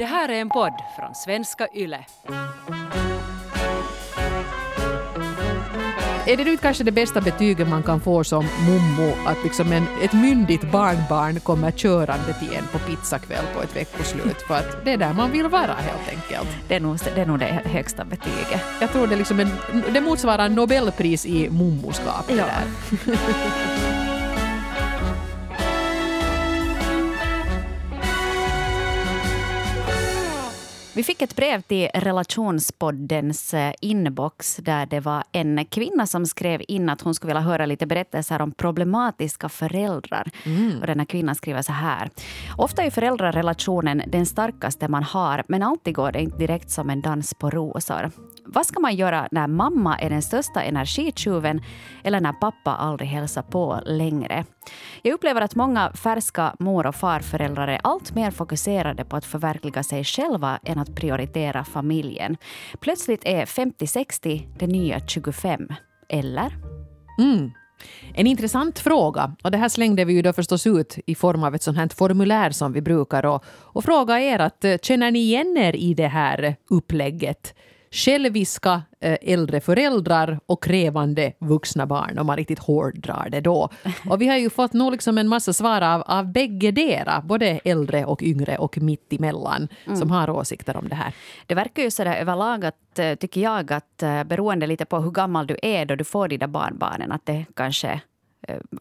Det här är en podd från svenska YLE. Är det nu kanske det bästa betyget man kan få som mommo att liksom en, ett myndigt barnbarn kommer körande till en på pizzakväll på ett veckoslut för att det är där man vill vara helt enkelt. Det är nog det, är nog det högsta betyget. Jag tror det, liksom en, det motsvarar Nobelpris i mommoskap. Ja. där. Vi fick ett brev till relationspoddens eh, inbox där det var en kvinna som skrev in att hon skulle vilja höra lite berättelser om problematiska föräldrar. Och den här kvinnan skriver så här. Ofta är föräldrarelationen den starkaste man har men alltid går det inte direkt som en dans på rosor. Vad ska man göra när mamma är den största energitjuven eller när pappa aldrig hälsar på längre? Jag upplever att många färska mor och farföräldrar är allt mer fokuserade på att förverkliga sig själva än att prioritera familjen. Plötsligt är 50-60 det nya 25. Eller? Mm. En intressant fråga. Och det här slängde vi ju då förstås ut i form av ett sånt här formulär som vi brukar. Och, och fråga er att eh, känner ni igen er i det här upplägget? Själviska eh, äldre föräldrar och krävande vuxna barn om man riktigt hårddrar det då. Och vi har ju fått nog liksom en massa svar av, av bägge dera, både äldre och yngre och mitt emellan, som har åsikter om det här. Det verkar ju sådär överlag att, eh, tycker jag, att eh, beroende lite på hur gammal du är då du får de där barnbarnen, att det kanske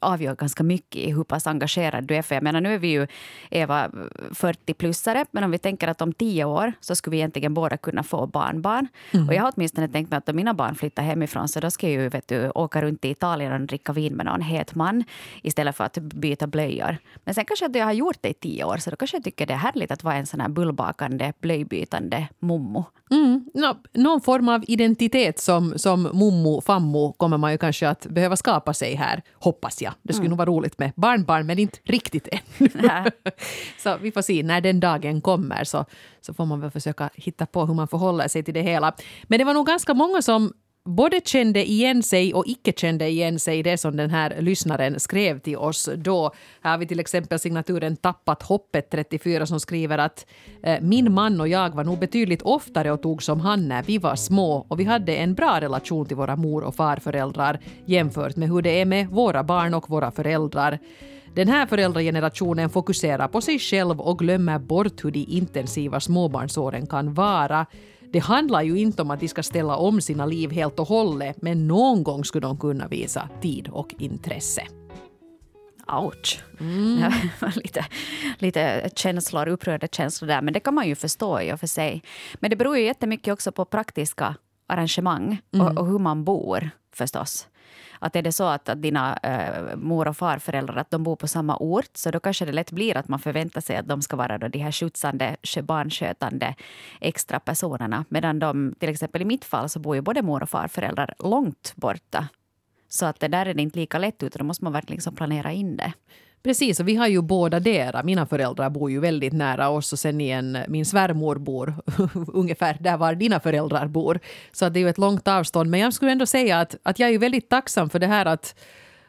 avgör ganska mycket i hur pass engagerad du är. För jag menar, nu är vi ju Eva 40-plussare, men om vi tänker att om tio år så skulle vi egentligen båda kunna få barnbarn. Och jag har åtminstone tänkt mig att om mina barn flyttar hemifrån så då ska jag ju vet du, åka runt i Italien och dricka vin med någon het man istället för att byta blöjor. Men sen kanske att jag har gjort det i tio år så då kanske jag tycker det är härligt att vara en sån här bullbakande, blöjbytande mommo. Mm, nå, någon form av identitet som, som mommo, fammo kommer man ju kanske att behöva skapa sig här, hoppas jag. Det skulle nog vara roligt med barnbarn, men inte riktigt. Nej. så vi får se, när den dagen kommer så, så får man väl försöka hitta på hur man förhåller sig till det hela. Men det var nog ganska många som både kände igen sig och icke kände igen sig i det som den här lyssnaren skrev till oss då. Här har vi till exempel signaturen Tappat hoppet 34 som skriver att eh, min man och jag var nog betydligt oftare och tog som han när vi var små och vi hade en bra relation till våra mor och farföräldrar jämfört med hur det är med våra barn och våra föräldrar. Den här föräldragenerationen fokuserar på sig själv och glömmer bort hur de intensiva småbarnsåren kan vara. Det handlar ju inte om att de ska ställa om sina liv helt och hållet, men någon gång skulle de kunna visa tid och intresse. Ouch. Var lite, lite känslor, upprörda känslor där. Men det kan man ju förstå i och för sig. Men det beror ju jättemycket också på praktiska arrangemang och, och hur man bor förstås. Att är det så att, att dina eh, mor och farföräldrar att de bor på samma ort så då kanske det lätt blir att man förväntar sig att de ska vara då de här skjutsande, skö- barnskötande extra personerna. Medan de, till exempel i mitt fall så bor ju både mor och farföräldrar långt borta. Så att det där är det inte lika lätt utan då måste man verkligen liksom planera in det. Precis, och vi har ju båda dera. Mina föräldrar bor ju väldigt nära oss och sen igen min svärmor bor ungefär där var dina föräldrar bor. Så det är ju ett långt avstånd. Men jag skulle ändå säga att, att jag är ju väldigt tacksam för det här att,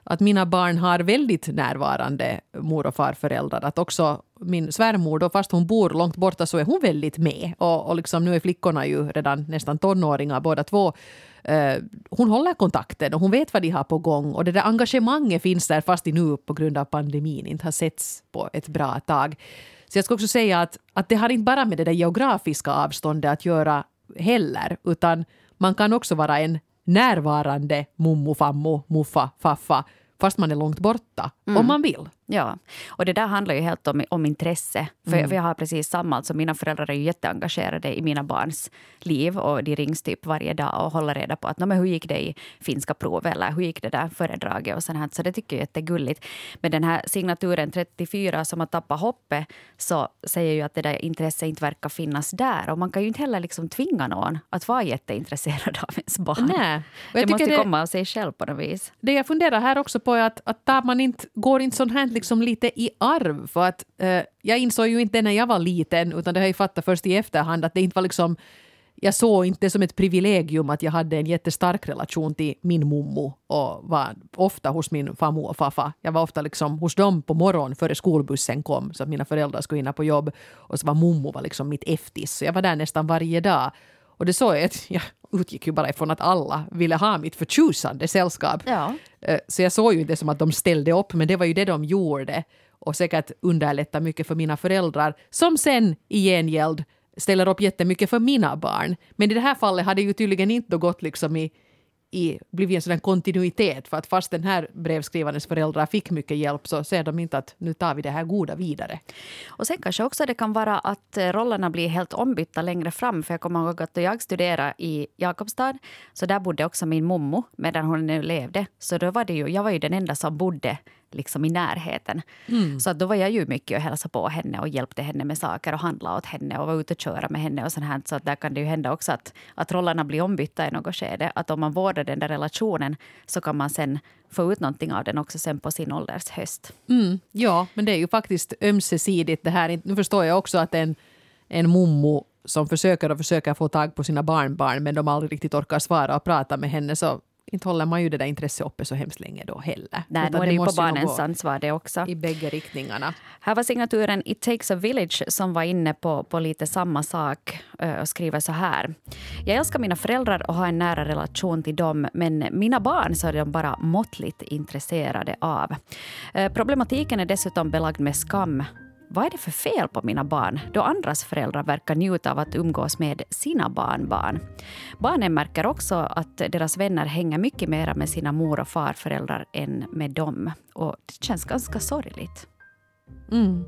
att mina barn har väldigt närvarande mor och farföräldrar. Att också min svärmor, då, fast hon bor långt borta, så är hon väldigt med. Och, och liksom, nu är flickorna ju redan nästan tonåringar båda två. Eh, hon håller kontakten och hon vet vad de har på gång. Och det där engagemanget finns där fast de nu på grund av pandemin inte har setts på ett bra tag. Så jag ska också säga att, att det har inte bara med det där geografiska avståndet att göra heller, utan man kan också vara en närvarande mommo, fammo, muffa, faffa fast man är långt borta, om man vill. Ja, och det där handlar ju helt om, om intresse. För, för jag har precis samma, alltså mina föräldrar är ju jätteengagerade i mina barns liv och de rings typ varje dag och håller reda på att "Nå, men hur gick det i finska prov eller hur gick det där föredraget och sånt här. Så det tycker jag är jättegulligt. Men den här signaturen 34 som har tappat hoppet så säger ju att det där intresset inte verkar finnas där. Och man kan ju inte heller liksom tvinga någon att vara jätteintresserad av ens barn. Nej. Det måste ju komma av sig själv på något vis. det jag funderar här också på är att, att man inte, går inte sånt här liksom lite i arv? För att eh, jag insåg ju inte när jag var liten, utan det har jag fattat först i efterhand att det inte var liksom jag såg inte som ett privilegium att jag hade en jättestark relation till min mommo och var ofta hos min farmor och farfar. Jag var ofta liksom hos dem på morgonen före skolbussen kom så att mina föräldrar skulle hinna på jobb. Och så var mommo var liksom mitt eftis. Så jag var där nästan varje dag. Och det såg jag att jag utgick ju bara ifrån att alla ville ha mitt förtjusande sällskap. Ja. Eh, Så jag såg ju inte som att de ställde upp, men det var ju det de gjorde. Och säkert underlätta mycket för mina föräldrar, som sen i gengäld ställer upp jättemycket för mina barn. Men i det här fallet hade ju tydligen inte gått liksom i, i blivit en sådan kontinuitet, för att fast den här brevskrivarens föräldrar fick mycket hjälp så ser de inte att nu tar vi det här goda vidare. Och sen kanske också det kan vara att eh, rollerna blir helt ombytta längre fram. För jag kommer ihåg att då jag studerade i Jakobstad, så där bodde också min mommo medan hon nu levde. Så då var det ju, jag var ju den enda som bodde liksom i närheten. Så att då var jag ju mycket och hälsade på henne och hjälpte henne med saker och handlade åt henne och var ute och köra med henne och sånt här. Så att där kan det ju hända också att, att rollerna blir ombytta i något skede. Att om man vårdar den där relationen så kan man sen få ut någonting av den också sen på sin ålders höst. Mm, ja, men det är ju faktiskt ömsesidigt det här. Nu förstår jag också att en, en mommo som försöker och försöker få tag på sina barnbarn men de aldrig riktigt orkar svara och prata med henne så inte håller man ju det där intresset uppe så hemskt länge då heller. Nej, nu är det ju på barnens ansvar det också. I bägge riktningarna. Här var signaturen It takes a village som var inne på, på lite samma sak eh, och skriver så här. Jag älskar mina föräldrar och har en nära relation till dem men mina barn så är de bara måttligt intresserade av. Eh, Problematiken är dessutom belagd med skam. Vad är det för fel på mina barn då andras föräldrar verkar njuta av att umgås med sina barnbarn? Barnen märker också att deras vänner hänger mycket mer med sina mor och farföräldrar än med dem. Och det känns ganska sorgligt. Mm.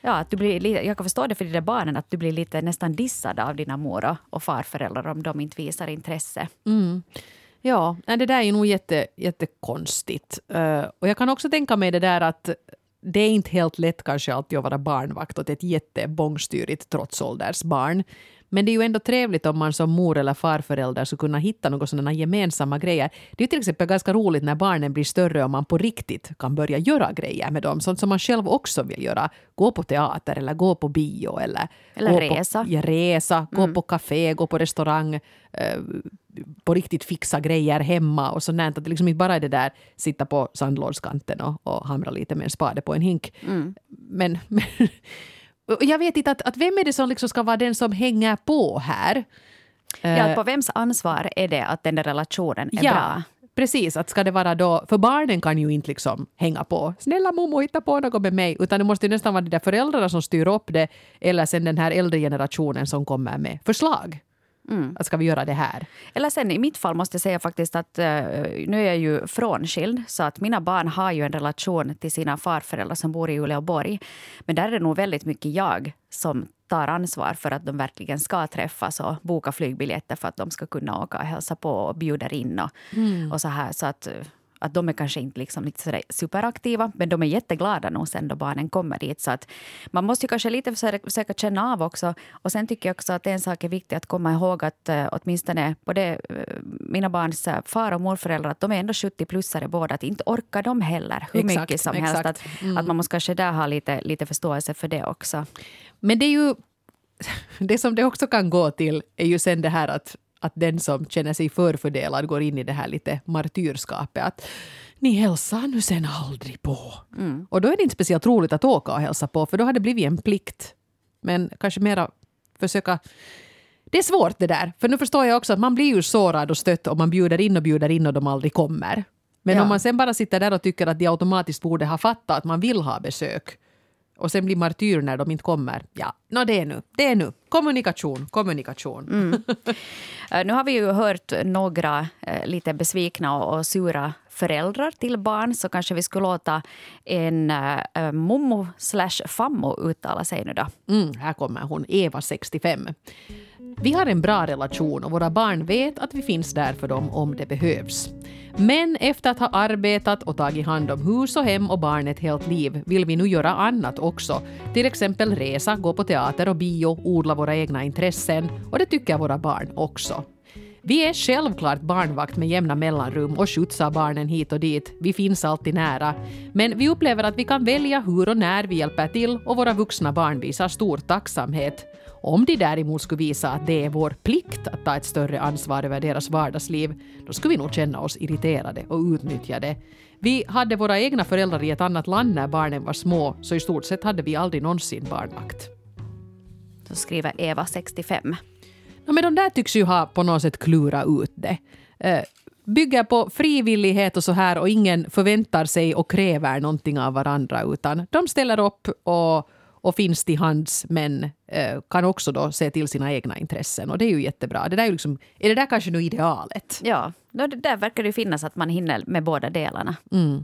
Ja, att du blir, li- jag kan förstå det för de där barnen, att du blir lite nästan dissad av dina mor och- farföräldrar om de inte visar intresse. Mm. Ja, det där är nog jätte, jättekonstigt. Uh, och jag kan också tänka mig det där att det är inte helt lätt kanske alltid att vara barnvakt åt ett jättebångstyrigt trotsåldersbarn. Men det är ju ändå trevligt om man som mor eller farförälder skulle kunna hitta några sådana gemensamma grejer. Det är ju till exempel ganska roligt när barnen blir större och man på riktigt kan börja göra grejer med dem. Sånt som man själv också vill göra. Gå på teater eller gå på bio eller, Eller resa. På, ja, resa, gå på café, gå på restaurang. Eh, på riktigt fixa grejer hemma och sånt. Att det liksom inte bara är det där sitta på sandlådskanten och, och hamra lite med en spade på en hink. Men, men och jag vet inte att, att vem är det som liksom ska vara den som hänger på här? Ja, Eh, på vems ansvar är det att den där relationen är ja, bra? Precis, att ska det vara då, för barnen kan ju inte liksom hänga på. Snälla mommo, hitta på något med mig. Utan det måste ju nästan vara de där föräldrarna som styr upp det. Eller sen den här äldre generationen som kommer med förslag. Att ska vi göra det här? Eller sen i mitt fall måste jag säga faktiskt att eh, nu är jag ju frånskild så att mina barn har ju en relation till sina farföräldrar som bor i Uleåborg. Men där är det nog väldigt mycket jag som tar ansvar för att de verkligen ska träffas och boka flygbiljetter för att de ska kunna åka och hälsa på och bjuda in och, och så här. Så att, eh, att de är kanske inte liksom lite sådär superaktiva, men de är jätteglada nog sen då barnen kommer dit. Så att man måste ju kanske lite försöka, känna av också. Och sen tycker jag också att en sak är viktig att komma ihåg att uh, åtminstone både uh, mina barns uh, far och morföräldrar, att de är ändå 70-plussare båda, att inte orkar de heller hur Exakt, mycket som exakt. helst. Att, att man måste kanske där ha lite, lite förståelse för det också. Men det är ju... Det som det också kan gå till är ju sen det här att, att den som känner sig förfördelad går in i det här lite martyrskapet. Att ni hälsar nu sen aldrig på. Och då är det inte speciellt roligt att åka och hälsa på för då har det blivit en plikt. Men kanske mera försöka... Det är svårt det där. För nu förstår jag också att man blir ju sårad och stött om man bjuder in och bjuder in och de aldrig kommer. Men Ja. om man sen bara sitter där och tycker att de automatiskt borde ha fattat att man vill ha besök och sen blir martyr när de inte kommer. Ja, no, det är nu. Det är nu. Kommunikation, kommunikation. Eh, Nu har vi ju hört några eh, lite besvikna och, och sura föräldrar till barn så kanske vi skulle låta en uh, mommo slash fammo uttala sig nu då. Mm, här kommer hon, Eva, 65. Vi har en bra relation och våra barn vet att vi finns där för dem om det behövs. Men efter att ha arbetat och tagit hand om hus och hem och barn ett helt liv vill vi nu göra annat också. Till exempel resa, gå på teater och bio, odla våra egna intressen och det tycker våra barn också. Vi är självklart barnvakt med jämna mellanrum och skjutsar barnen hit och dit. Vi finns alltid nära. Men vi upplever att vi kan välja hur och när vi hjälper till och våra vuxna barn visar stor tacksamhet. Om de däremot skulle visa att det är vår plikt att ta ett större ansvar över deras vardagsliv, då skulle vi nog känna oss irriterade och utnyttjade. Vi hade våra egna föräldrar i ett annat land när barnen var små, så i stort sett hade vi aldrig någonsin barnvakt. Så skriver Eva, 65. Ja, men de där tycks ju ha på något sätt klurat ut det. Eh, bygger på frivillighet och så här och ingen förväntar sig och kräver någonting av varandra utan de ställer upp och, och finns till hands men eh, kan också då se till sina egna intressen och det är ju jättebra. Det där är, liksom, är det där kanske nu idealet? Ja, det där verkar det finnas att man hinner med båda delarna. Mm.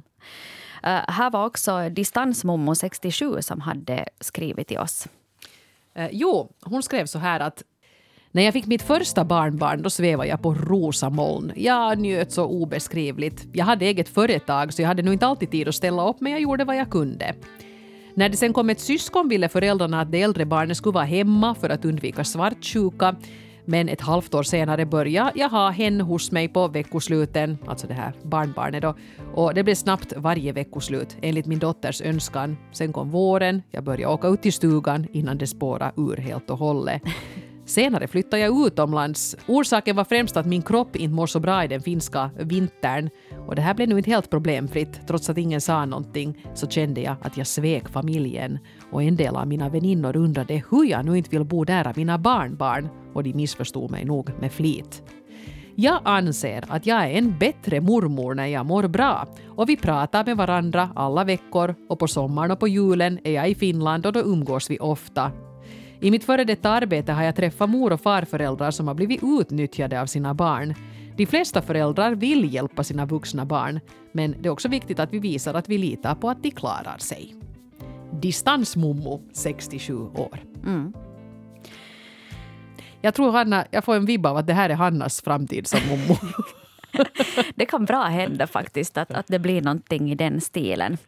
Uh, här var också Distansmommo 67 som hade skrivit till oss. Eh, jo, hon skrev så här att när jag fick mitt första barnbarn då svävade jag på rosa moln. Jag njöt så obeskrivligt. Jag hade eget företag så jag hade nog inte alltid tid att ställa upp men jag gjorde vad jag kunde. När det sen kom ett syskon ville föräldrarna att det äldre barnet skulle vara hemma för att undvika svartsjuka. Men ett halvt år senare började jag ha hen hos mig på veckosluten, alltså det här barnbarnet då. Och det blev snabbt varje veckoslut enligt min dotters önskan. Sen kom våren, jag började åka ut till stugan innan det spårade ur helt och hållet. Senare flyttade jag utomlands. Orsaken var främst att min kropp inte mår så bra i den finska vintern. Och det här blev nu inte helt problemfritt. Trots att ingen sa någonting så kände jag att jag svek familjen. Och en del av mina väninnor undrade hur jag nu inte vill bo där av mina barnbarn. Och de missförstod mig nog med flit. Jag anser att jag är en bättre mormor när jag mår bra och vi pratar med varandra alla veckor och på sommaren och på julen är jag i Finland och då umgås vi ofta. I mitt före detta arbete har jag träffat mor och farföräldrar som har blivit utnyttjade av sina barn. De flesta föräldrar vill hjälpa sina vuxna barn, men det är också viktigt att vi visar att vi litar på att de klarar sig. Distansmommo, 67 år. Mm. Jag tror Hanna, jag får en vibb av att det här är Hannas framtid som mommo. Det kan bra hända faktiskt att, att det blir någonting i den stilen.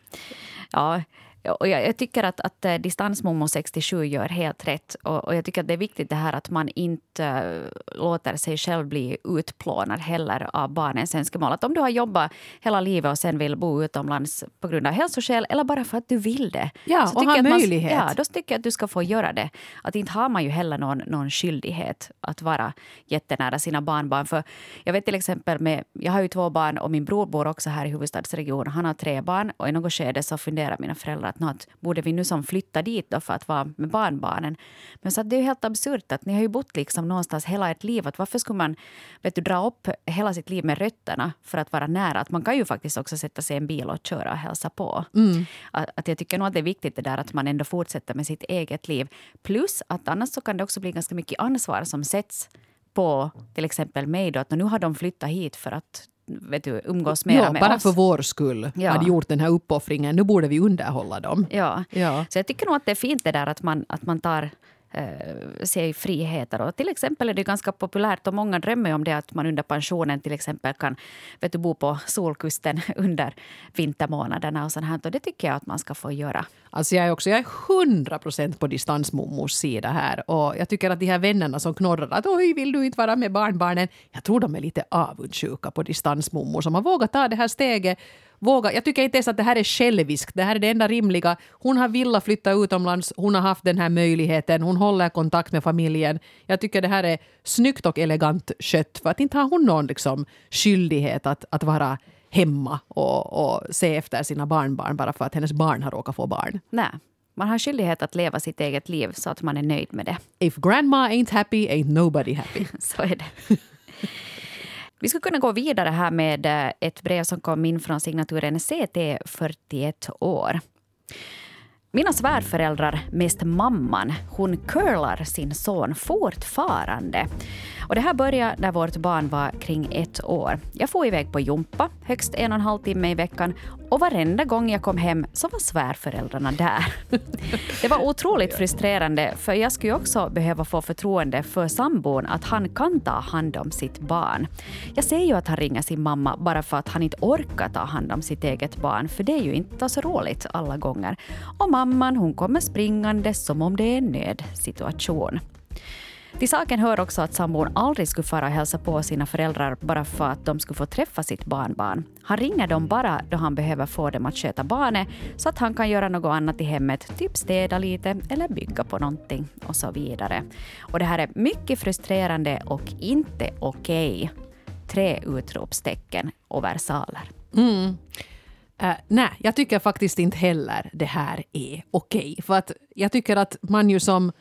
Ja, och jag, jag, tycker att, att eh, Distansmommo 67 gör helt rätt. Och, och, jag tycker att det är viktigt det här att man inte uh, låter sig själv bli utplånad heller av barnens önskemål. Att om du har jobbat hela livet och sen vill bo utomlands på grund av hälsoskäl eller bara för att du vill det. Ja, och ha möjlighet. Man, ja, då tycker jag att du ska få göra det. Att inte har man ju heller någon, någon skyldighet att vara jättenära sina barnbarn. För jag vet till exempel med, jag har ju två barn och min bror bor också här i huvudstadsregionen. Han har tre barn och i något skede så funderar mina föräldrar att, att borde vi nu som flytta dit då för att vara med barnbarnen? Men så det är ju helt absurt att ni har ju bott liksom någonstans hela ert liv. Att varför skulle man vet du, dra upp hela sitt liv med rötterna för att vara nära? Att man kan ju faktiskt också sätta sig i en bil och köra och hälsa på. Mm. Att, att, jag tycker nog att det är viktigt det där att man ändå fortsätter med sitt eget liv. Plus att annars så kan det också bli ganska mycket ansvar som sätts på till exempel mig. Då, att nu har de flyttat hit för att vet du, umgås mer ja, med bara oss. för vår skull Ja. hade gjort den här uppoffringen. Nu borde vi underhålla dem. Ja. Ja. Så jag tycker nog att det är fint det där att man, att man tar eh, sig friheter. Och till exempel är det ganska populärt och många drömmer om det att man under pensionen till exempel kan vet du, bo på solkusten under vintermånaderna och sånt här. Och det tycker jag att man ska få göra. Alltså jag är också jag är 100 procent på distansmommors sida här. Och jag tycker att de här vännerna som knorrar att oj, vill du inte vara med barnbarnen? Jag tror de är lite avundsjuka på distansmommor som har vågat ta det här steget. Våga. Jag tycker inte ens att det här är själviskt. Det här är det enda rimliga. Hon har velat flytta utomlands. Hon har haft den här möjligheten. Hon håller kontakt med familjen. Jag tycker det här är snyggt och elegant skött. För att inte har hon någon liksom, skyldighet att, att vara hemma och, och se efter sina barnbarn bara för att hennes barn har råkat få barn. Nej, man har skyldighet att leva sitt eget liv så att man är nöjd med det. If grandma ain't happy, ain't nobody happy. Så är det. Vi skulle kunna gå vidare här med eh, ett brev som kom in från signaturen CT41 år. Mina svärföräldrar, mest mamman, hon curlar sin son fortfarande. Och det här började när vårt barn var kring ett år. Jag får iväg på jumpa, högst en och en halv timme i veckan och varenda gång jag kom hem så var svärföräldrarna där. Det var otroligt frustrerande för jag skulle också behöva få förtroende för sambon att han kan ta hand om sitt barn. Jag ser ju att han ringer sin mamma bara för att han inte orkar ta hand om sitt eget barn för det är ju inte så roligt alla gånger. Och mamman hon kommer springande som om det är en nödsituation. Till saken hör också att sambon aldrig skulle fara och hälsa på sina föräldrar bara för att de skulle få träffa sitt barnbarn. Han ringer dem bara då han behöver få dem att sköta barnet så att han kan göra något annat i hemmet, typ städa lite eller bygga på någonting och så vidare. Och det här är mycket frustrerande och inte okej. Okay. Tre utropstecken och versaler. Mm. Uh, nej, jag tycker faktiskt inte heller det här är okej. Okay. För att jag tycker att man ju som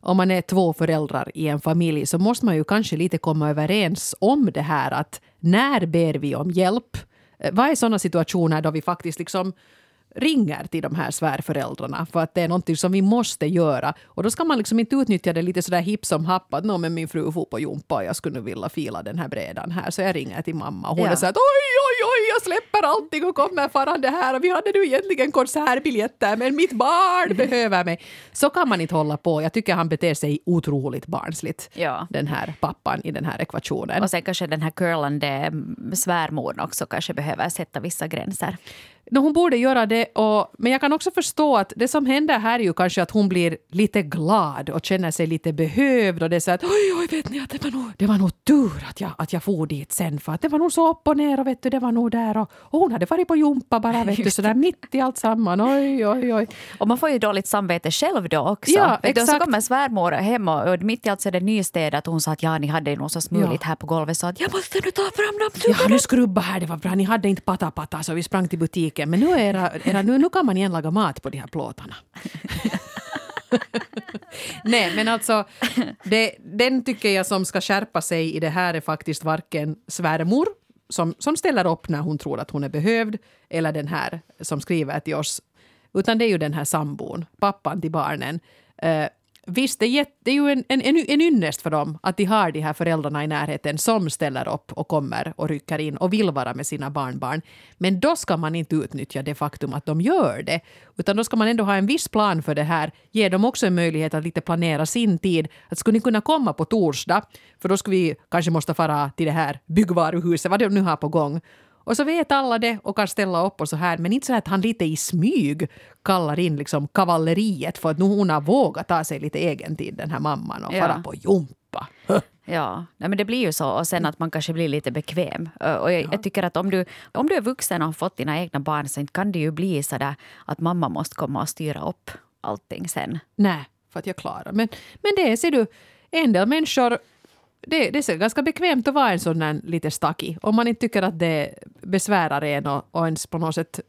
om man är två föräldrar i en familj så måste man ju kanske lite komma överens om det här att när ber vi om hjälp? Eh, vad är sådana situationer då vi faktiskt liksom ringer till de här svärföräldrarna för att det är någonting som vi måste göra. Och då ska man liksom inte utnyttja det lite sådär hipp som happ att men min fru får på jumpa och jag skulle vilja fila den här brädan här så jag ringer till mamma och hon ja. är så att oj oj oj jag släpper allting och kommer farande här och vi hade nu egentligen konsertbiljetter men mitt barn behöver mig. Så kan man inte hålla på. Jag tycker han beter sig otroligt barnsligt ja. den här pappan i den här ekvationen. Och sen kanske den här curlande svärmodern också kanske behöver sätta vissa gränser. No, hon borde göra det, och, men jag kan också förstå att det som händer här är ju kanske att hon blir lite glad och känner sig lite behövd. Och det är så att oj, oj, vet ni att det var nog, det var nog tur att jag, att jag for dit sen för att det var nog så upp och ner och vet du, det var nog där och, och hon hade varit på jumpa bara vet du, sådär mitt i allt samman. Oj, oj, oj. Och man får ju dåligt samvete själv då också. Ja, exakt. Då så kommer svärmor hem och, och mitt i allt så är det nystädat och hon sa att ja, ni hade nog så smuligt ja. här på golvet så att jag måste nu ta fram dem. Ja, nu skrubba här, det var bra. Ni hade inte pata-pata så vi sprang till butiken men nu är era, era nu, nu kan man igen laga mat på de här plåtarna. Nej, men alltså, det, den tycker jag som ska skärpa sig i det här är faktiskt varken svärmor som, som ställer upp när hon tror att hon är behövd eller den här som skriver till oss. Utan det är ju den här sambon, pappan till barnen. Uh, Visst, det är, det är ju en, en, en ynnest för dem att de har de här föräldrarna i närheten som ställer upp och kommer och rycker in och vill vara med sina barnbarn. Men då ska man inte utnyttja det faktum att de gör det. Utan då ska man ändå ha en viss plan för det här. Ge dem också en möjlighet att lite planera sin tid. Att skulle ni kunna komma på torsdag? För då skulle vi kanske måste fara till det här byggvaruhuset, vad de nu har på gång. Och så vet alla det och kan ställa upp och så här. Men inte så att han lite i smyg kallar in liksom kavalleriet för att nu hon har vågat ta sig lite egen tid, den här mamman, och ja. fara på jumpa. Ja, nej, men det blir ju så. Och sen att man kanske blir lite bekväm. Och jag, ja. jag, tycker att om du, om du är vuxen och har fått dina egna barn så kan det ju bli så där att mamma måste komma och styra upp allting sen. Nej, för att jag klarar. Men, men det ser du, en del människor det, det är ganska bekvämt att vara en sån där lite stacky. Om man inte tycker att det besvärar en och, och ens på något sätt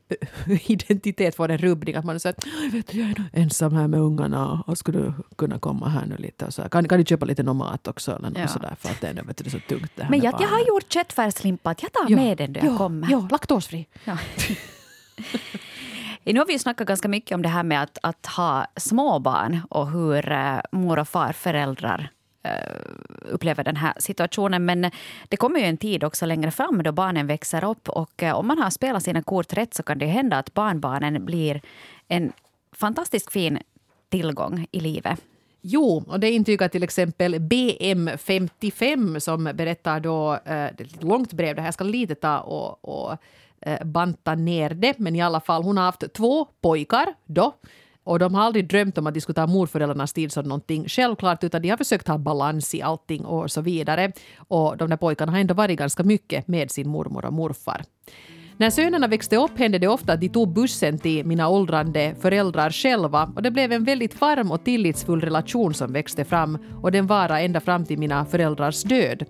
identitet får en rubbning. Att man säger att vet jag är ensam här med ungarna och skulle kunna komma här nu lite. Och så kan, kan du köpa lite mat också? Eller ja. sådär, för att det är, vet du, det är så tungt det här Men jag, jag har gjort köttfärslimpa. Jag tar ja. med den då jag kommer. Ja, laktosfri. Ja. Nu har vi snackat ganska mycket om det här med att, att ha småbarn och hur äh, mor och farföräldrar Eh, Eh, upplever den här situationen. Men det kommer ju en tid också längre fram då barnen växer upp och eh, om man har spelat sina kort rätt så kan det hända att barnbarnen blir en fantastiskt fin tillgång i livet. Jo, och det intygar till exempel BM55 som berättar då, eh, det är ett långt brev, det här ska lite ta och, och banta ner det, men i alla fall, hon har haft två pojkar då och de har aldrig drömt om att de skulle ta morföräldrarnas tid som någonting självklart, utan de har försökt ha balans i allting och så vidare. Och de där pojkarna har ändå varit ganska mycket med sin mormor och morfar. När sönerna växte upp hände det ofta att de tog bussen till mina åldrande föräldrar själva och det blev en väldigt varm och tillitsfull relation som växte fram och den varade ända fram till mina föräldrars död.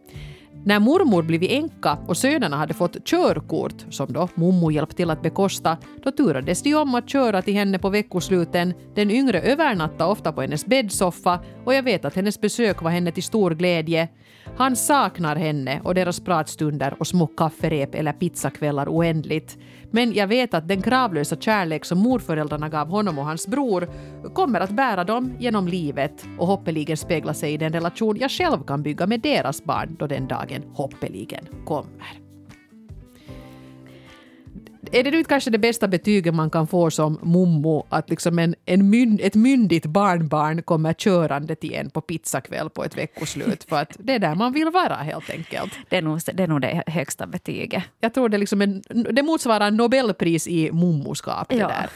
När mormor blivit änka och sönerna hade fått körkort, som då mommo hjälpt till att bekosta, då turades de om att köra till henne på veckosluten. Den yngre övernattade ofta på hennes bäddsoffa och jag vet att hennes besök var henne till stor glädje. Han saknar henne och deras pratstunder och små kafferep eller pizzakvällar oändligt. Men jag vet att den kravlösa kärlek som morföräldrarna gav honom och hans bror kommer att bära dem genom livet och hoppeligen spegla sig i den relation jag själv kan bygga med deras barn då den dagen hoppeligen kommer är det nu kanske det bästa betyget man kan få som mommo, att liksom en, en mynd, ett myndigt barnbarn kommer körande till en på pizzakväll på ett veckoslut, för att det är där man vill vara helt enkelt. Det är nog det, är nog det högsta betyget. Jag tror det, liksom en, det motsvarar Nobelpris i mommoskap. Det Ja. där.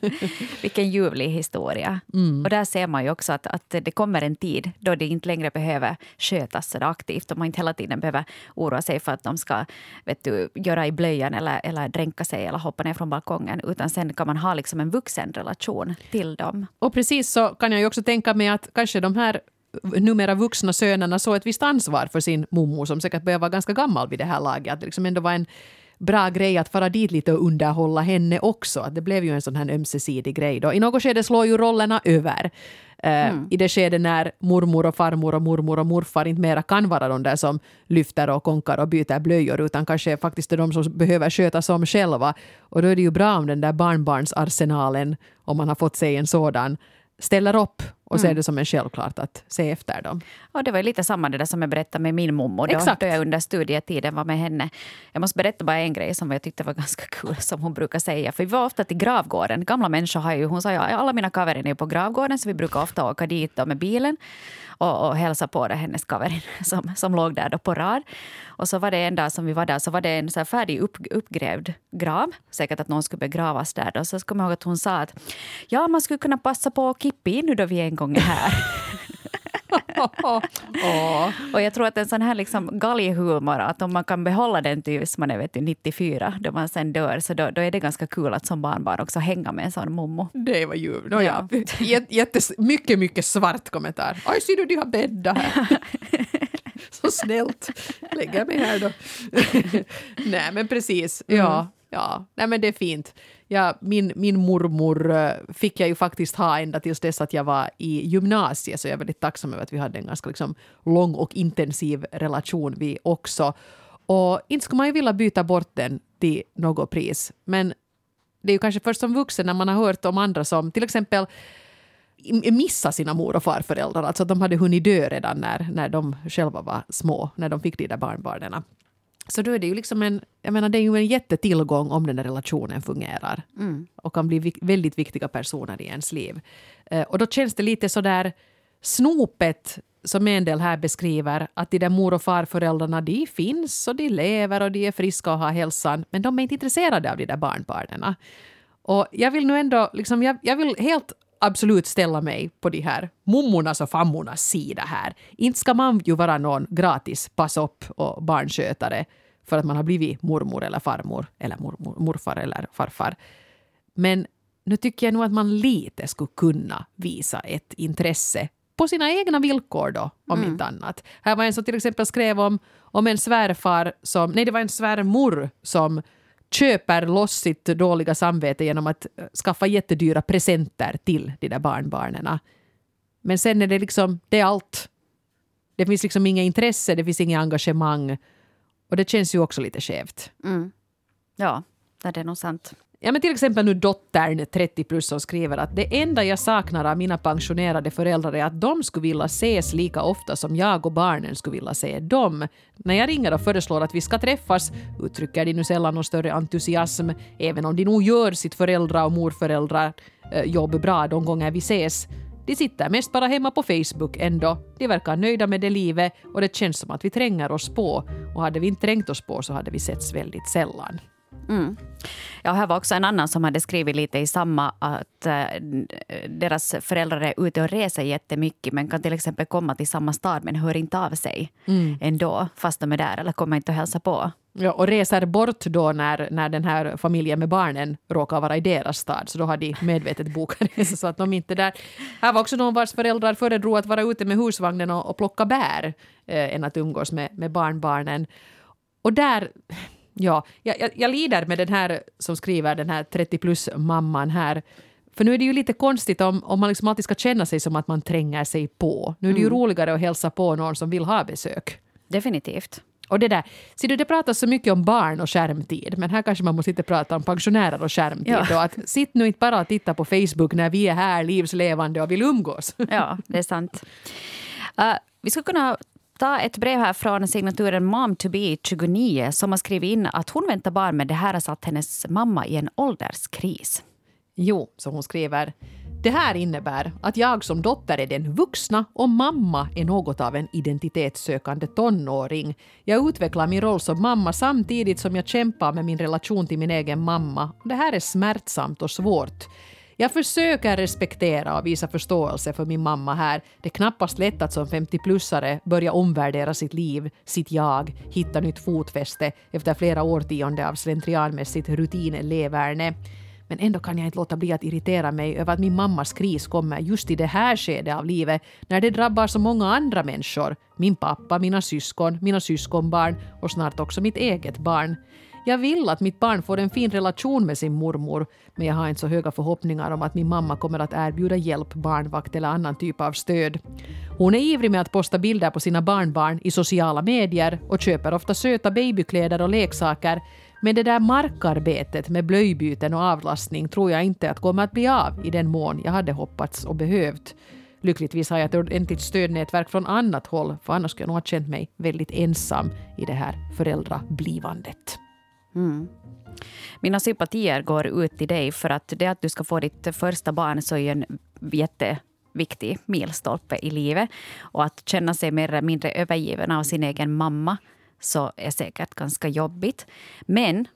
Vilken ljuvlig historia. Mm. Och där ser man ju också att, att det kommer en tid då det inte längre behöver skötas så aktivt och man inte hela tiden behöver oroa sig för att de ska vet du, göra i blöjan eller, eller dränka sig eller hoppa ner från balkongen. Utan sen kan man ha liksom en vuxenrelation till dem. Och precis så kan jag ju också tänka mig att kanske de här numera vuxna sönerna såg ett visst ansvar för sin mommo som säkert började vara ganska gammal vid det här laget. Att det liksom ändå var en bra grej att fara dit lite och underhålla henne också. Att det blev ju en sån här ömsesidig grej. Då. I något skede slår ju rollerna över. Eh, I det skede när mormor och farmor och mormor och morfar inte mera kan vara de där som lyfter och konkar och byter blöjor utan kanske faktiskt är de som behöver skötas om själva. Och då är det ju bra om den där barnbarnsarsenalen, om man har fått sig en sådan, ställer upp och ser det som en självklart att se efter dem. Och det var lite samma det där som jag berättade med min mormor då, Exakt. då jag under studietiden var med henne. Jag måste berätta bara en grej som jag tyckte var ganska kul som hon brukar säga. För vi var ofta till gravgården. Gamla människor har ju, hon sa ju alla mina kaverin är på gravgården så vi brukar ofta åka dit med bilen och, och hälsa på det, hennes kaverin som, som låg där då på rad. Och så var det en dag som vi var där så var det en så färdig upp, uppgrävd grav. Säkert att någon skulle begravas där. Då. Så kommer jag ihåg att hon sa att ja, man skulle kunna passa på att kippa in nu då vi en gång är här. Och jag tror att en sån här liksom galghumor, att om man kan behålla den tills man är vet du, 94, då man sen dör, så då, då är det ganska kul att som barnbarn också hänga med en sån mommo. Det var ju... No, ja. Jät- Jättes, mycket, mycket svart kommentar. Oj, ser du, de har bäddat här. Så snällt. Lägger mig här då. Nej, men precis. Ja, ja. Nej, men det är fint. Ja, min, min mormor eh, fick jag ju faktiskt ha ända tills dess att jag var i gymnasiet, så jag är väldigt tacksam över att vi hade en ganska liksom, lång och intensiv relation vi också. Och inte skulle man ju vilja byta bort den till något pris, men det är ju kanske först som vuxen när man har hört om andra som till exempel missa sina mor och farföräldrar, alltså att de hade hunnit dö redan när, när de själva var små, när de fick de där barnbarnen. Så då är det ju liksom en, jag menar det är ju en jättetillgång om den där relationen fungerar och kan bli vik- väldigt viktiga personer i ens liv. Eh, och då känns det lite så där snopet som en del här beskriver, att de där mor och farföräldrarna de finns och de lever och de är friska och har hälsan, men de är inte intresserade av de där barnbarnen. Och jag vill nu ändå, liksom, jag, jag vill helt absolut ställa mig på de här mummornas och fammornas sida här. Inte ska man ju vara någon gratis pass upp och barnskötare för att man har blivit mormor eller farmor eller mormor, morfar eller farfar. Men nu tycker jag nog att man lite skulle kunna visa ett intresse på sina egna villkor då, om inte annat. Här var en som till exempel skrev om, om en svärfar som, nej det var en svärmor som köper loss sitt dåliga samvete genom att eh, skaffa jättedyra presenter till de där barnbarnen. Men sen är det liksom, det är allt. Det finns liksom inget intresse, det finns inget engagemang. Och det känns ju också lite skevt. Mm. Ja, det är nog sant. Ja, men till exempel nu dottern 30 plus som skriver att det enda jag saknar av mina pensionerade föräldrar är att de skulle vilja ses lika ofta som jag och barnen skulle vilja se dem. När jag ringer och föreslår att vi ska träffas uttrycker de nu sällan någon större entusiasm, även om de nog gör sitt föräldra och morföräldrar eh, jobb bra de gånger vi ses. De sitter mest bara hemma på Facebook ändå. De verkar nöjda med det livet och det känns som att vi tränger oss på. Och hade vi inte trängt oss på så hade vi setts väldigt sällan. Ja, här var också en annan som hade skrivit lite i samma att eh, deras föräldrar är ute och reser jättemycket men kan till exempel komma till samma stad men hör inte av sig ändå fast de är där eller kommer inte att hälsa på. Ja, och reser bort då när, när den här familjen med barnen råkar vara i deras stad. Så då har de medvetet bokat resa så att de inte är där. Här var också någon vars föräldrar föredrog att vara ute med husvagnen och, och plocka bär eh, än att umgås med, med barnbarnen. Och där, ja, jag, jag, jag lider med den här som skriver, den här 30 plus-mamman här. För nu är det ju lite konstigt om, om man liksom alltid ska känna sig som att man tränger sig på. Nu är det ju roligare att hälsa på någon som vill ha besök. Definitivt. Och det där, ser du, det pratas så mycket om barn och skärmtid, men här kanske man måste inte prata om pensionärer och skärmtid. Ja. Då, att sitt nu inte bara och titta på Facebook när vi är här livslevande och vill umgås. Ja, det är sant. Uh, vi skulle kunna ta ett brev här från signaturen mom to be 29 som har skrivit in att hon väntar barn men det här har satt hennes mamma i en ålderskris. Jo, så hon skriver. Det här innebär att jag som dotter är den vuxna och mamma är något av en identitetssökande tonåring. Jag utvecklar min roll som mamma samtidigt som jag kämpar med min relation till min egen mamma. Det här är smärtsamt och svårt. Jag försöker respektera och visa förståelse för min mamma här. Det är knappast lätt att som 50-plussare börja omvärdera sitt liv, sitt jag, hitta nytt fotfäste efter flera årtionden av slentrianmässigt rutinleverne. Men ändå kan jag inte låta bli att irritera mig över att min mammas kris kommer just i det här skedet av livet när det drabbar så många andra människor. Min pappa, mina syskon, mina syskonbarn och snart också mitt eget barn. Jag vill att mitt barn får en fin relation med sin mormor, men jag har inte så höga förhoppningar om att min mamma kommer att erbjuda hjälp, barnvakt eller annan typ av stöd. Hon är ivrig med att posta bilder på sina barnbarn i sociala medier och köper ofta söta babykläder och leksaker, men det där markarbetet med blöjbyten och avlastning tror jag inte att kommer att bli av i den mån jag hade hoppats och behövt. Lyckligtvis har jag ett ordentligt stödnätverk från annat håll, för annars skulle jag nog ha känt mig väldigt ensam i det här föräldrablivandet. Mm. Mina sympatier går ut till dig för att det att du ska få ditt första barn så är en jätteviktig milstolpe i livet. Och att känna sig mer eller mindre övergiven av sin egen mamma så är säkert ganska jobbigt. Men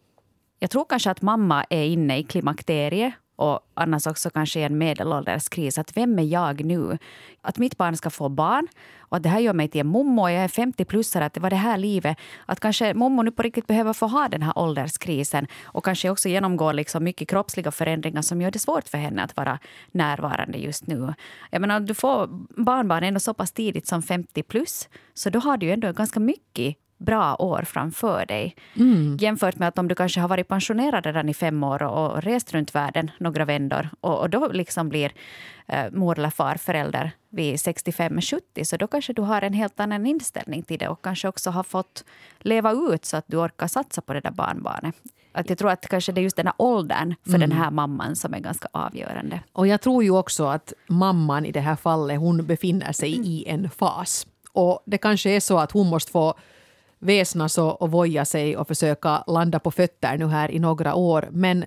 jag tror kanske att mamma är inne i klimakteriet och annars också kanske i en medelålderskris. Att vem är jag nu? Att mitt barn ska få barn och att det här gör mig till en mommo och jag är 50-plussare. Att det var det här livet. Att kanske mommo nu på riktigt behöver få ha den här ålderskrisen och kanske också genomgå liksom mycket kroppsliga förändringar som gör det svårt för henne att vara närvarande just nu. Jag menar, du får barnbarn ändå så pass tidigt som 50 plus så då har du ju ändå ganska mycket bra år framför dig. Mm. Jämfört med att om du kanske har varit pensionerad redan i fem år och, och rest runt världen några vändor och, och då liksom blir eh, mor eller farförälder vid 65-70 så då kanske du har en helt annan inställning till det och kanske också har fått leva ut så att du orkar satsa på det där barnbarnet. Att jag tror att kanske det är just den här åldern för mm. den här mamman som är ganska avgörande. Och jag tror ju också att mamman i det här fallet hon befinner sig mm. i en fas. Och det kanske är så att hon måste få väsnas och, och voja sig och försöka landa på fötter nu här i några år. Men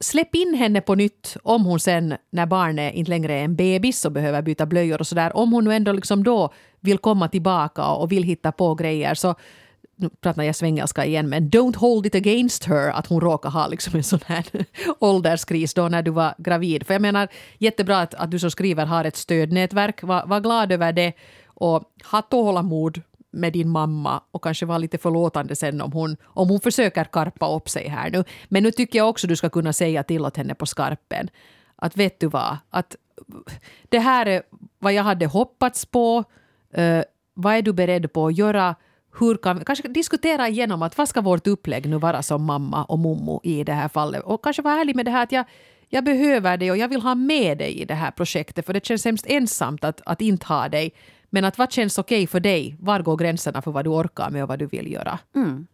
släpp in henne på nytt om hon sen när barnet inte längre är en bebis och behöver byta blöjor och sådär. Om hon nu ändå liksom då vill komma tillbaka och vill hitta på grejer så nu pratar jag svengelska igen, men don't hold it against her att hon råkar ha liksom en sån här ålderskris då när du var gravid. För jag menar, jättebra att, att du som skriver har ett stödnätverk. Var, var glad över det och ha tålamod med din mamma och kanske vara lite förlåtande sen om hon, om hon försöker karpa upp sig här nu. Men nu tycker jag också du ska kunna säga till åt henne på skarpen att vet du vad, att det här är vad jag hade hoppats på. Uh, vad är du beredd på att göra? Hur kan vi, kanske diskutera igenom att vad ska vårt upplägg nu vara som mamma och mommo i det här fallet? Och kanske vara ärlig med det här att jag, jag behöver dig och jag vill ha med dig i det här projektet för det känns hemskt ensamt att, att inte ha dig. Men att vad känns okej okay för dig? Var går gränserna för vad du orkar med och vad du vill göra? Mm.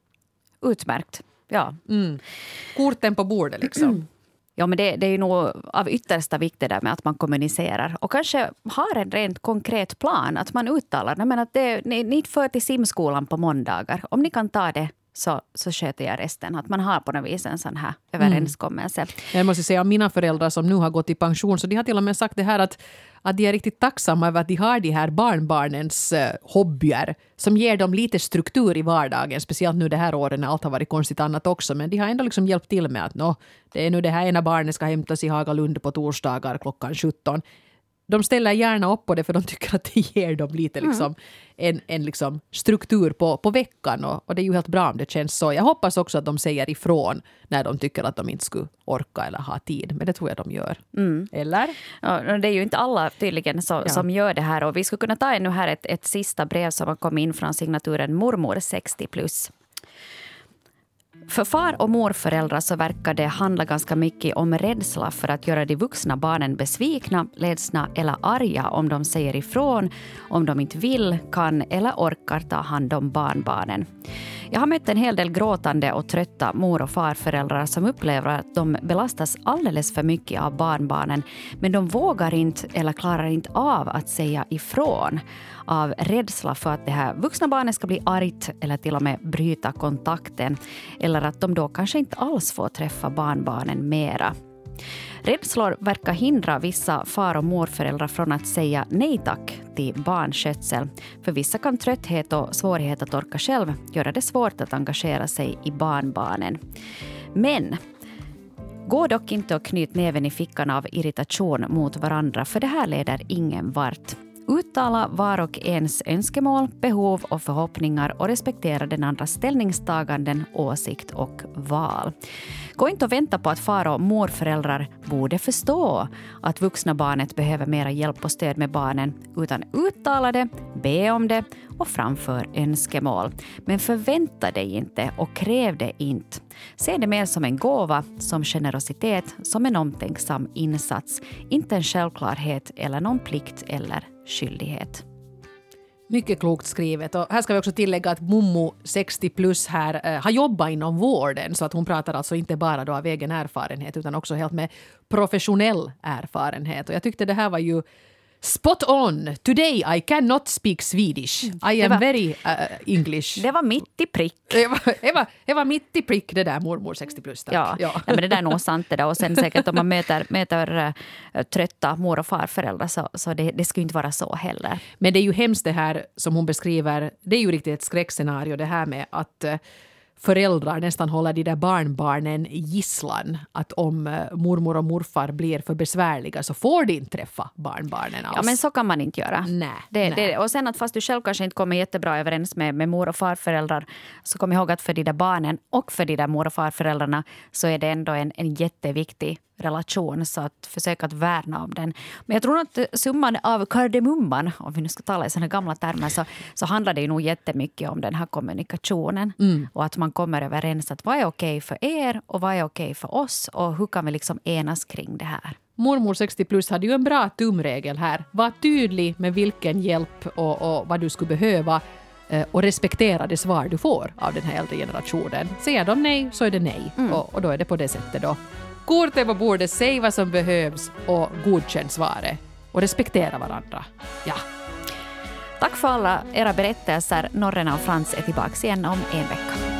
Utmärkt. Ja. Mm. Korten på bordet liksom. Mm. Ja, men det, det, är nog av yttersta vikt det där med att man kommunicerar och kanske har en rent konkret plan. Att man uttalar men att det, ni, ni för till simskolan på måndagar. Om ni kan ta det så, så sköter jag resten. Att man har på något vis en sån här överenskommelse. Mm. Jag måste säga mina föräldrar som nu har gått i pension, så de har till och med sagt det här att, att de är riktigt tacksamma över att de har de här barnbarnens uh, hobbyer som ger dem lite struktur i vardagen. Speciellt nu det här året när allt har varit konstigt annat också. Men de har ändå liksom hjälpt till med att nå, det är nu det här ena barnet ska hämtas i Hagalund på torsdagar klockan 17 de ställer gärna upp på det för de tycker att det ger dem lite mm. liksom, en, en liksom struktur på, på veckan. Och, och, det är ju helt bra om det känns så. Jag hoppas också att de säger ifrån när de tycker att de inte skulle orka eller ha tid. Men det tror jag de gör. Mm. Eller? Ja, det är ju inte alla tydligen så, ja. som gör det här. Och vi skulle kunna ta ännu här ett, ett sista brev som har kommit in från signaturen mormor 60 plus. För far och morföräldrar så verkar det handla ganska mycket om rädsla för att göra de vuxna barnen besvikna, ledsna eller arga om de säger ifrån, om de inte vill, kan eller orkar ta hand om barnbarnen. Jag har mött en hel del gråtande och trötta mor och farföräldrar som upplever att de belastas alldeles för mycket av barnbarnen men de vågar inte eller klarar inte av att säga ifrån av rädsla för att det här vuxna barnet ska bli argt eller till och med bryta kontakten eller att de då kanske inte alls får träffa barnbarnen mera. Rädslor verkar hindra vissa far och morföräldrar från att säga nej tack till barnskötsel. För vissa kan trötthet och svårighet att orka själv göra det svårt att engagera sig i barnbarnen. Men Gå dock inte och knyt näven i fickan av irritation mot varandra, för det här leder ingen vart. Uttala var och ens önskemål, behov och förhoppningar och respektera den andras ställningstaganden, åsikt och val. Gå inte och vänta på att far och morföräldrar borde förstå att vuxna barnet behöver mera hjälp och stöd med barnen, utan uttala det, be om det och framför önskemål. Men förvänta dig inte och kräv det inte. Se det mer som en gåva, som generositet, som en omtänksam insats. Inte en självklarhet eller någon plikt eller skyldighet. Mycket klokt skrivet. Och här ska vi också tillägga att Mummo, 60 plus här eh, har jobbat inom vården så att hon pratar alltså inte bara då av egen erfarenhet utan också helt med professionell erfarenhet. Och jag tyckte det här var ju Spot on! Today I cannot speak Swedish. Mm. I am var, very uh, English. Det var mitt i prick. Det var, det, var, det var mitt i prick det där mormor 60 plus. Tack. Ja, ja. Nej, men det där är nog sant det där. Och sen säkert om man möter, möter uh, trötta mor och farföräldrar så, så det, det skulle inte vara så heller. Men det är ju hemskt det här som hon beskriver. Det är ju riktigt ett skräckscenario det här med att uh, föräldrar nästan håller de där barnbarnen gisslan. Att om eh, mormor och morfar blir för besvärliga så får de inte träffa barnbarnen alls. Ja, men så kan man inte göra. Nej, det, nej. Det, och sen att fast du själv kanske inte kommer jättebra överens med, med mor och farföräldrar så kom ihåg att för de där barnen och för de där mor och farföräldrarna så är det ändå en, en jätteviktig relation. Så att försöka att värna om den. Men jag tror att summan av kardemumman, om vi nu ska tala i såna gamla termer, så, så handlar det ju nog jättemycket om den här kommunikationen. Mm. Och att man kommer överens att vad är okej för er och vad är okej för oss och hur kan vi liksom enas kring det här. Mormor 60 plus hade ju en bra tumregel här. Var tydlig med vilken hjälp och, och vad du skulle behöva eh, och respektera det svar du får av den här äldre generationen. Säger de nej så är det nej Mm. och, och då är det på det sättet då. Korten på bordet, säg vad som behövs och godkänn svaret. Och respektera varandra. Ja. Tack för alla era berättelser. Norrena och Frans är tillbaka igen om en vecka.